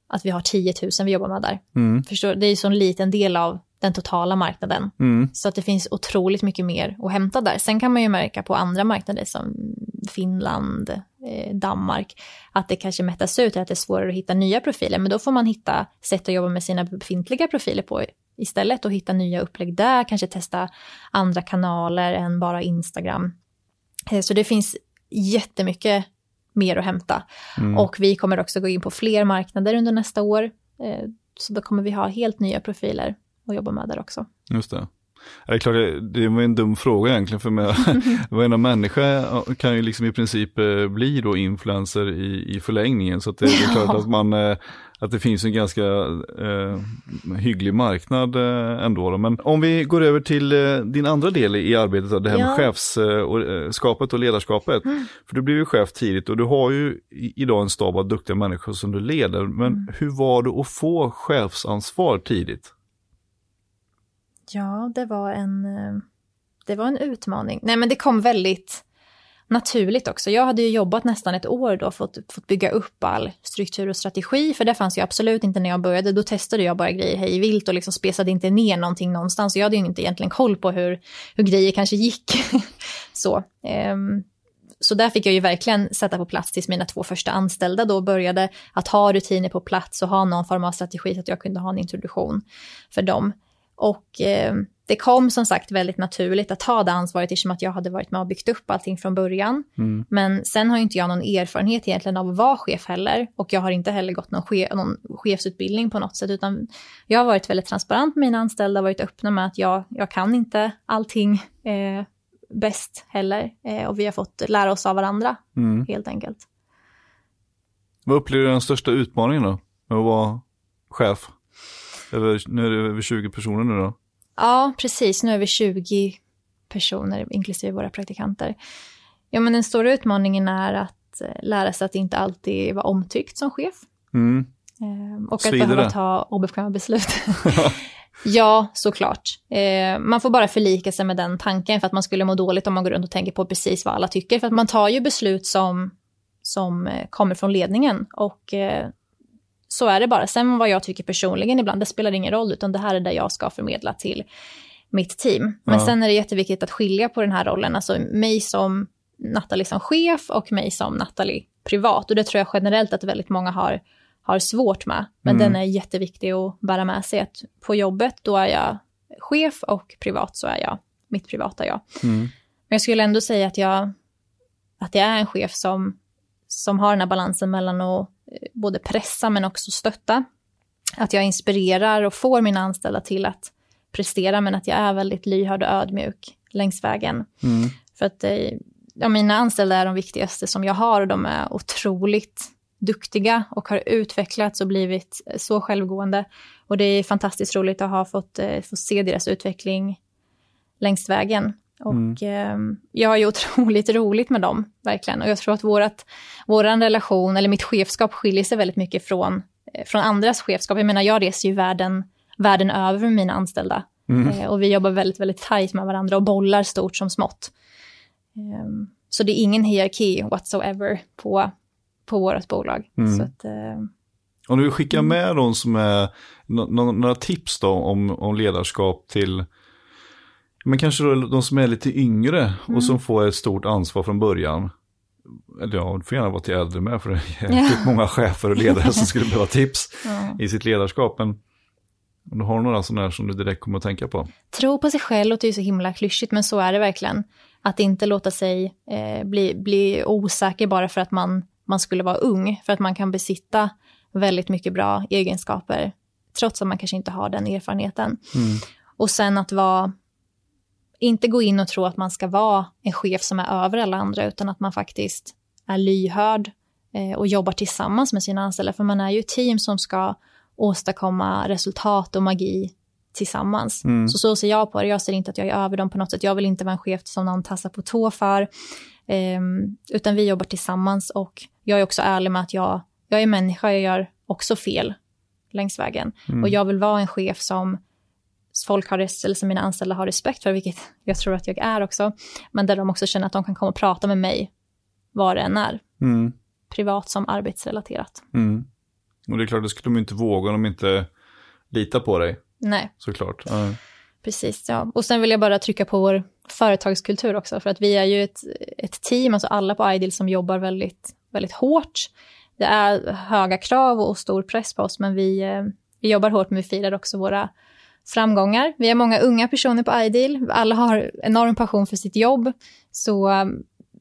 att vi har 10 000 vi jobbar med där. Mm. Förstår, det är ju så en liten del av den totala marknaden. Mm. Så att det finns otroligt mycket mer att hämta där. Sen kan man ju märka på andra marknader som Finland, eh, Danmark, att det kanske mättas ut, att det är svårare att hitta nya profiler. Men då får man hitta sätt att jobba med sina befintliga profiler på istället och hitta nya upplägg där, kanske testa andra kanaler än bara Instagram. Eh, så det finns jättemycket mer att hämta. Mm. Och vi kommer också gå in på fler marknader under nästa år. Eh, så då kommer vi ha helt nya profiler att jobba med där också. Just det. Det är klart, det var en dum fråga egentligen för mig. Varenda människa kan ju liksom i princip eh, bli då influencer i, i förlängningen. Så det, det, är klart att, man, eh, att det finns en ganska eh, hygglig marknad eh, ändå. Då. Men om vi går över till din andra del i arbetet, det här ja. med chefskapet och ledarskapet. Mm. För du blev ju chef tidigt och du har ju idag en stab av duktiga människor som du leder. Men mm. hur var det att få chefsansvar tidigt? Ja, det var en, eh, det var en utmaning. Nej, men det kom väldigt naturligt också. Jag hade ju jobbat nästan ett år då, fått, fått bygga upp all struktur och strategi, för det fanns ju absolut inte när jag började. Då testade jag bara grejer hej vilt och liksom spesade inte ner någonting någonstans. Jag hade ju inte egentligen koll på hur, hur grejer kanske gick. så. Um, så där fick jag ju verkligen sätta på plats tills mina två första anställda då började att ha rutiner på plats och ha någon form av strategi så att jag kunde ha en introduktion för dem. Och eh, det kom som sagt väldigt naturligt att ta det ansvaret eftersom att jag hade varit med och byggt upp allting från början. Mm. Men sen har inte jag någon erfarenhet egentligen av att vara chef heller. Och jag har inte heller gått någon, chef, någon chefsutbildning på något sätt. Utan jag har varit väldigt transparent med mina anställda, varit öppna med att jag, jag kan inte allting eh, bäst heller. Eh, och vi har fått lära oss av varandra mm. helt enkelt. Vad upplever du den största utmaningen då? Med att vara chef? Över, nu är det över 20 personer nu då? Ja, precis. Nu är vi 20 personer, inklusive våra praktikanter. Ja, men den stora utmaningen är att eh, lära sig att inte alltid vara omtyckt som chef. Mm. Ehm, och Svider att behöva det? ta obekväma beslut. ja, såklart. Ehm, man får bara förlika sig med den tanken för att man skulle må dåligt om man går runt och tänker på precis vad alla tycker. För att man tar ju beslut som, som eh, kommer från ledningen och eh, så är det bara. Sen vad jag tycker personligen ibland, det spelar ingen roll, utan det här är det jag ska förmedla till mitt team. Men Ja. sen är det jätteviktigt att skilja på den här rollen, alltså mig som Nathalie som chef och mig som Nathalie privat. Och det tror jag generellt att väldigt många har, har svårt med. Men Mm. den är jätteviktig att bära med sig. Att på jobbet, då är jag chef och privat så är jag mitt privata jag. Mm. Men jag skulle ändå säga att jag, att jag är en chef som, som har den här balansen mellan att både pressa men också stötta. Att jag inspirerar och får mina anställda till att prestera men att jag är väldigt lyhörd och ödmjuk längs vägen. Mm. För att eh, ja, mina anställda är de viktigaste som jag har och de är otroligt duktiga och har utvecklats och blivit eh, så självgående. Och det är fantastiskt roligt att ha fått, eh, få se deras utveckling längs vägen. Och eh, jag har ju otroligt roligt med dem, verkligen. Och jag tror att vårat, våran relation, eller mitt chefskap skiljer sig väldigt mycket från, eh, från andras chefskap. Jag menar, jag reser ju världen, världen över med mina anställda. Mm. Eh, och vi jobbar väldigt, väldigt tajt med varandra och bollar stort som smått. Ehm, så det är ingen hierarki whatsoever på, på vårt bolag. Mm. Så att, eh, Om du vill skicka Mm. med de som är, nå- nå- några tips då om, om ledarskap till, men kanske då de som är lite yngre Mm. och som får ett stort ansvar från början. Eller ja, det får gärna vara till äldre med, för det är Ja. många chefer och ledare som skulle behöva tips ja. i sitt ledarskap. Men du har några sådana här som du direkt kommer att tänka på. Tro på sig själv låter ju så himla klyschigt, men så är det verkligen. Att inte låta sig eh, bli, bli osäker bara för att man, man skulle vara ung. För att man kan besitta väldigt mycket bra egenskaper, trots att man kanske inte har den erfarenheten. Mm. Och sen att vara, inte gå in och tro att man ska vara en chef som är över alla andra, utan att man faktiskt är lyhörd eh, och jobbar tillsammans med sina anställda. För man är ju ett team som ska åstadkomma resultat och magi tillsammans. Mm. Så så ser jag på det. Jag ser inte att jag är över dem på något sätt. Jag vill inte vara en chef som någon tassar på tå för. Ehm, utan vi jobbar tillsammans och jag är också ärlig med att jag, jag är människa, jag gör också fel längs vägen. Mm. Och jag vill vara en chef som folk har, eller mina anställda har respekt för, vilket jag tror att jag är också. Men där de också känner att de kan komma och prata med mig vad det än är, Mm. privat som arbetsrelaterat. Mm. Och det är klart, det skulle de inte våga om de inte litar på dig, Nej, såklart. Ja. precis. Ja. Och sen vill jag bara trycka på vår företagskultur också, för att vi är ju ett, ett team, alltså alla på Ideal som jobbar väldigt, väldigt hårt. Det är höga krav och stor press på oss, men vi, eh, vi jobbar hårt, men vi firar också våra framgångar. Vi är många unga personer på Ideal. Alla har enorm passion för sitt jobb. Så eh,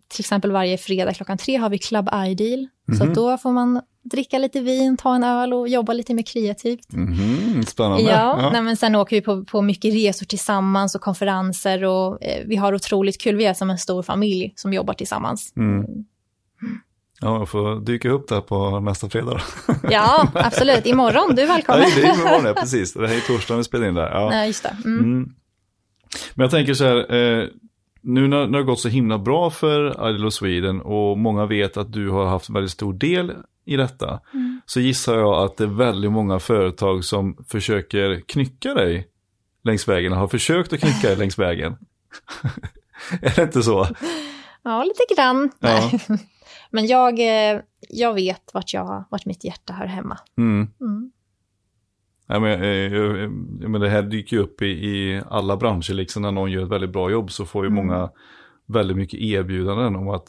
till exempel varje fredag klockan tre har vi Club Ideal. Så Mhm. då får man dricka lite vin, ta en öl och jobba lite mer kreativt. Mhm, spännande. Ja, Nej, men sen åker vi på, på mycket resor tillsammans och konferenser och eh, vi har otroligt kul. Vi är som en stor familj som jobbar tillsammans. Mm. Ja, jag får dyka upp där på nästa fredag. Ja, absolut. Imorgon, du är välkommen. Nej, det är imorgon, ja, precis. Det här är torsdagen vi spelar in där. Ja. Nej, just det. Mm. Mm. Men jag tänker så här, eh, nu när, när det har gått så himla bra för Idol of Sweden och många vet att du har haft en väldigt stor del i detta, Mm. så gissar jag att det är väldigt många företag som försöker knycka dig längs vägen, har försökt att knycka dig längs vägen. är det inte så? Ja, lite grann. Ja. Men jag, eh, jag vet vart, jag, vart mitt hjärta hör hemma. Mm. Mm. Ja, men, eh, men det här dyker ju upp i, i alla branscher, liksom när någon gör ett väldigt bra jobb så får ju Mm. många väldigt mycket erbjudanden om att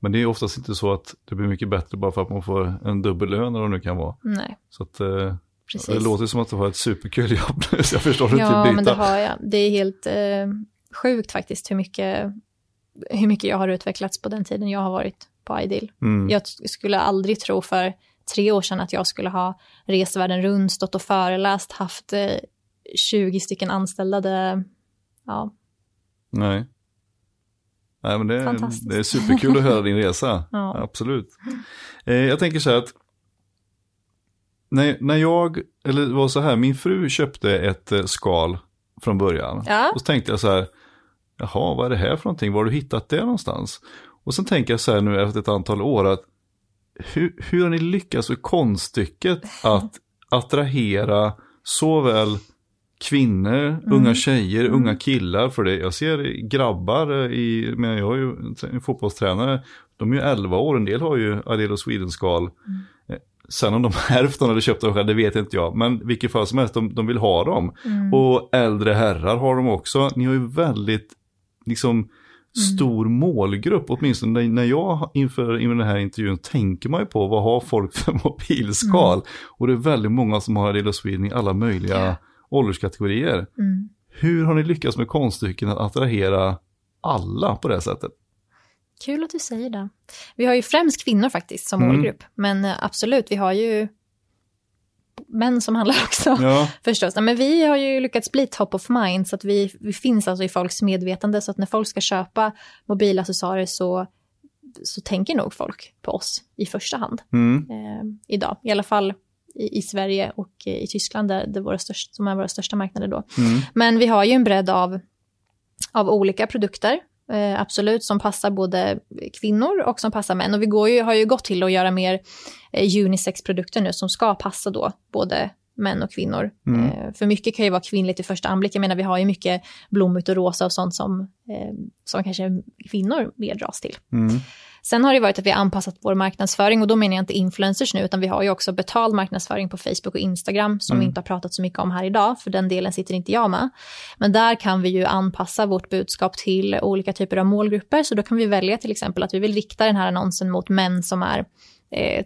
men det är oftast inte så att det blir mycket bättre bara för att man får en dubbel lön eller vad det nu kan vara. Nej, Så att eh, precis. det låter som att du har ett superkul jobb så jag förstår inte Ja, men det har jag. Det är helt eh, sjukt faktiskt hur mycket, hur mycket jag har utvecklats på den tiden jag har varit på Ideal. Mm. Jag skulle aldrig tro för tre år sedan att jag skulle ha rest världen runt, stått och föreläst, haft eh, 20 stycken anställda. Det, ja, Nej. Nej, men det, är- det är superkul att höra din resa. Ja. Absolut. Eh, jag tänker så här att när, när jag, eller det var så här, min fru köpte ett eh, skal från början. Ja. Och så tänkte jag så här, jaha, vad är det här för någonting? Var har du hittat det någonstans? Och sen tänker jag så här nu efter ett antal år att hur, hur har ni lyckats med konststycket att attrahera såväl kvinnor, unga tjejer, unga killar. För det, jag ser grabbar i, men jag är ju en fotbollstränare, de är ju 11 år, en del har ju Adelo Sweden-skal. Eh, Sen om de hälften hade köpt dem själv, det vet inte jag. Men vilket fall som helst, de, de vill ha dem. Och äldre herrar har de också. Ni har ju väldigt, liksom, stor målgrupp. Åtminstone när- jag inför, inför den här intervjun tänker man ju på vad har folk för mobilskal. Och det är väldigt många som har Adelo Sweden i alla möjliga ålderskategorier. Mm. Hur har ni lyckats med konststycken att attrahera alla på det här sättet? Kul att du säger det. Vi har ju främst kvinnor faktiskt som Mm. målgrupp. Men eh, absolut, vi har ju män som handlar också. Ja, Förstås. Men vi har ju lyckats bli top of mind så att vi, vi finns alltså i folks medvetande så att när folk ska köpa mobilaccessoarer så, så tänker nog folk på oss i första hand mm, eh, idag. I alla fall i, i Sverige och eh, i Tyskland där det är våra största, som är våra största marknader då. mm, Men vi har ju en bredd av, av olika produkter, eh, absolut, som passar både kvinnor och som passar män. Och vi går ju, har ju gått till att göra mer eh, unisex-produkter nu som ska passa då både män och kvinnor. Mm. Eh, för mycket kan ju vara kvinnligt i första anblick. Jag menar, vi har ju mycket blommigt och rosa och sånt som, eh, som kanske kvinnor mer dras till. mm, Sen har det varit att vi har anpassat vår marknadsföring och då menar jag inte influencers nu utan vi har ju också betald marknadsföring på Facebook och Instagram som Mm. vi inte har pratat så mycket om här idag för den delen sitter inte jag med. Men där kan vi ju anpassa vårt budskap till olika typer av målgrupper så då kan vi välja till exempel att vi vill rikta den här annonsen mot män som är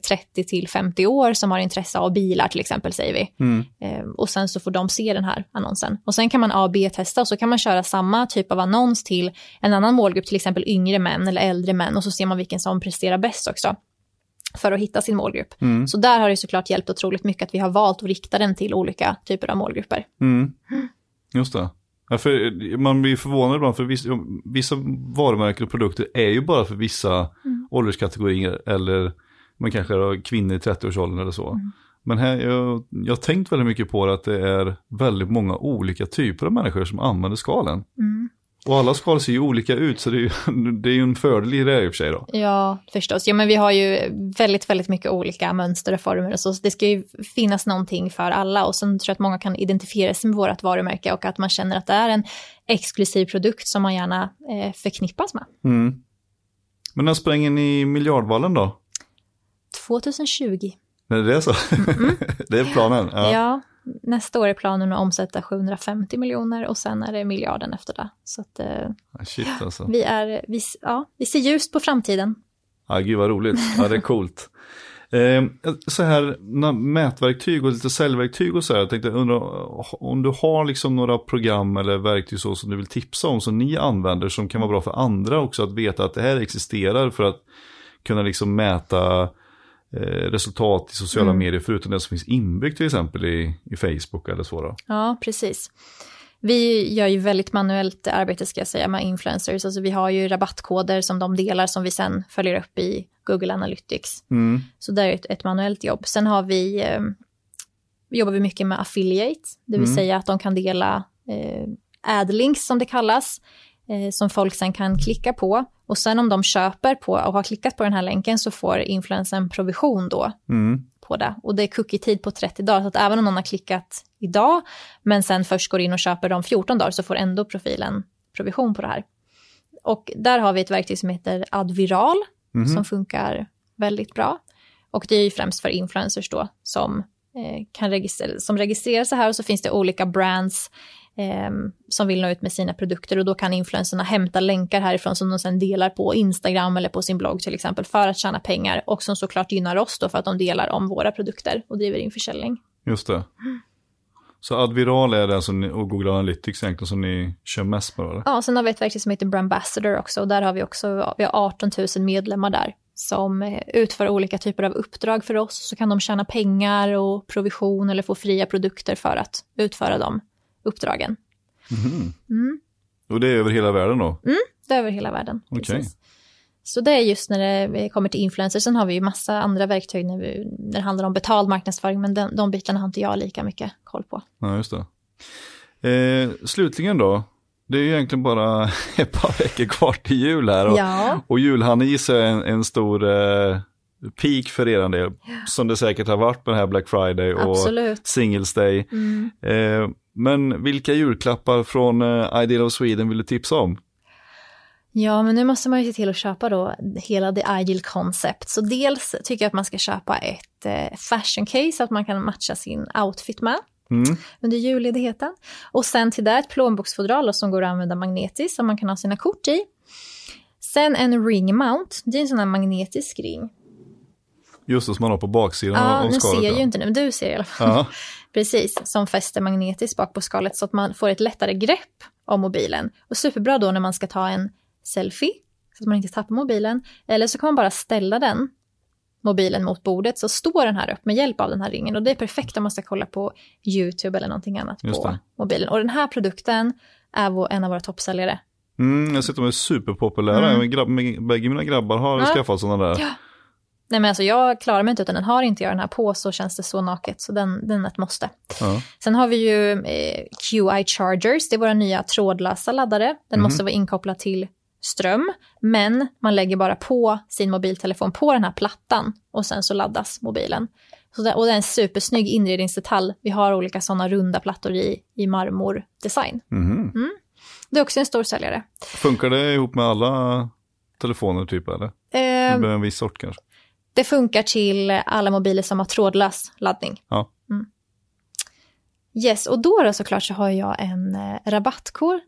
30 till 50 år som har intresse av bilar till exempel säger vi. mm, Eh, och sen så får de se den här annonsen. Och sen kan man A B-testa och så kan man köra samma typ av annons till en annan målgrupp, till exempel yngre män eller äldre män och så ser man vilken som presterar bäst också för att hitta sin målgrupp. mm, Så där har det såklart hjälpt otroligt mycket att vi har valt att rikta den till olika typer av målgrupper. mm. Just det. Ja, för man blir förvånad ibland för vissa, vissa varumärken och produkter är ju bara för vissa ålderskategorier eller man kanske har kvinnor i 30-årsåldern eller så. Men här, jag, jag har tänkt väldigt mycket på det att det är väldigt många olika typer av människor som använder skalen. Mm. Och alla skal ser ju olika ut så det är ju, det är ju en fördel i det i och för sig då. Ja, förstås. Ja, men vi har ju väldigt, väldigt mycket olika mönster och former och så. så det ska ju finnas någonting för alla och sen tror jag att många kan identifiera sig med vårt varumärke och att man känner att det är en exklusiv produkt som man gärna eh, förknippas med. Mm. Men när spränger ni miljardvallen då? 2020. När det är så? Mm. det är planen? Ja. Ja. nästa år är planen att omsätta 750 miljoner och sen är det miljarden efter det. Så att eh, Shit alltså. vi, är, vi, ja, vi ser ljust på framtiden. Ja, gud vad roligt. Ja, det är coolt. Eh, så här, mätverktyg och lite säljverktyg och så här. Jag tänkte undra om du har liksom några program eller verktyg så som du vill tipsa om som ni använder som kan vara bra för andra också att veta att det här existerar för att kunna liksom mäta resultat i sociala Mm. medier förutom det som finns inbyggt till exempel i, i Facebook eller så då. Ja, precis. Vi gör ju väldigt manuellt arbete ska jag säga med influencers. Alltså vi har ju rabattkoder som de delar som vi sen följer upp i Google Analytics. Mm. Så det är ett, ett manuellt jobb. Sen har vi, eh, jobbar vi mycket med affiliate, det vill Mm. säga att de kan dela eh, adlinks som det kallas, eh, som folk sen kan klicka på. Och sen om de köper på och har klickat på den här länken så får influencern provision då Mm. på det. Och det är cookie-tid på 30 dagar, så att även om någon har klickat idag, men sen först går in och köper de 14 dagar, så får ändå profilen provision på det här. Och där har vi ett verktyg som heter Adviral, Mhm. som funkar väldigt bra. Och det är ju främst för influencers då, som, eh, kan registrera, som registrerar sig här, och så finns det olika brands eh, som vill nå ut med sina produkter, och då kan influencerna hämta länkar härifrån som de sen delar på Instagram eller på sin blogg till exempel, för att tjäna pengar, och som såklart gynnar oss då för att de delar om våra produkter och driver in försäljning. Just det. Så Adviral är den som ni, och Google Analytics egentligen som ni kör mest med eller? Ja, sen har vi ett verktyg som heter Brambassador också och där har vi också vi har 18 000 medlemmar där som eh, utför olika typer av uppdrag för oss. Så kan de tjäna pengar och provision eller få fria produkter för att utföra de uppdragen. Mhm. Mm. Och det är över hela världen då? Det är över hela världen. Precis. Så det är just när det kommer till influencers. Sen har vi ju massa andra verktyg när, vi, när det handlar om betald marknadsföring, men de, de bitarna har inte jag lika mycket koll på. Ja, just det. Eh, slutligen då, det är ju egentligen bara ett par veckor kvar till jul här. Och, Ja, och julhandeln gissar jag är en, en stor eh, peak för er del, som det säkert har varit med det här Black Friday och absolut. Singles Day. Mm. Eh, men vilka julklappar från eh, Ideal of Sweden vill du tipsa om? Ja, men nu måste man ju se till att köpa då hela The Ideal Concept. Så dels tycker jag att man ska köpa ett eh, fashion case att man kan matcha sin outfit med Mm. under julledigheten. Och sen till det ett plånboksfodral som går att använda magnetiskt som man kan ha sina kort i. Sen en ring mount, det är en sån här magnetisk ring. Just det, som man har på baksidan Ja, av nu skalet. ser jag ja. ju inte nu, men du ser i alla fall. Ja, Precis, som fäster magnetiskt bak på skalet så att man får ett lättare grepp om mobilen. Och superbra då när man ska ta en selfie, så att man inte tappar mobilen. Eller så kan man bara ställa den, mobilen mot bordet, så står den här upp med hjälp av den här ringen. Och det är perfekt om man ska kolla på YouTube eller någonting annat på mobilen. Och den här produkten är en av våra toppsäljare. mm, jag har sett att de är superpopulära. Mm. Grabb, bägge mina grabbar har Ja. skaffat sådana där. Ja. Nej men alltså jag klarar mig inte utan den har inte jag den här på så känns det så naket. Så den, den är ett måste. Ja. Sen har vi ju eh, QI Chargers, det är våra nya trådlösa laddare. Den Mhm. måste vara inkopplad till ström, men man lägger bara på sin mobiltelefon på den här plattan och sen så laddas mobilen. Så det, och det är en supersnygg inredningsdetalj. Vi har olika sådana runda plattor i, i marmordesign. Mhm. Det är också en stor säljare. Funkar det ihop med alla telefoner typ eller? Eh, en viss sort kanske. Det funkar till alla mobiler som har trådlös laddning. Ja. Mm. Yes, och då, då såklart så har jag en eh, rabattkod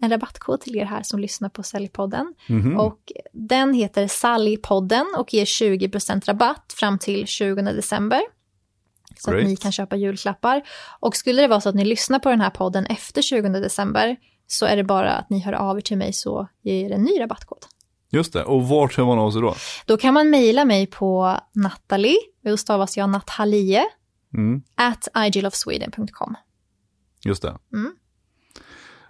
en rabattkod till er här som lyssnar på Säljpodden. Mhm. Och den heter Sallypodden och ger 20% rabatt fram till 20 december. Så Great. att ni kan köpa julklappar. Och skulle det vara så att ni lyssnar på den här podden efter 20 december så är det bara att ni hör av er till mig så ger jag er en ny rabattkod. Just det, och vart hör man av sig då? Då kan man mejla mig på Natalie, då stavas jag Natalie, Mm. at igelofsweden.com. Just det. Mm.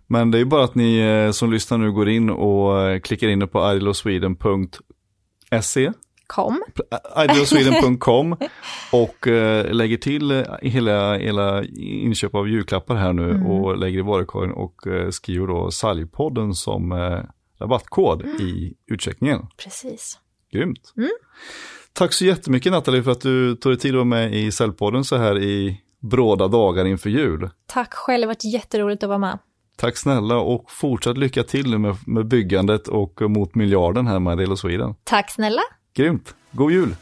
Men det är ju bara att ni eh, som lyssnar nu går in och eh, klickar in på idolofsweden.se Com. idealsweden.com och eh, lägger till eh, hela, hela inköp av julklappar här nu Mm. och lägger i varukorgen och eh, skriver då Saljpodden som eh, rabattkod i utcheckningen. Precis. Grymt. Mm. Tack så jättemycket Nathalie för att du tog dig tid att vara med i Säljpodden så här i bråda dagar inför jul. Tack själv, det har varit jätteroligt att vara med. Tack snälla och fortsatt lycka till med, med byggandet och mot miljarden här med of Sweden. Tack snälla. Grymt. God jul!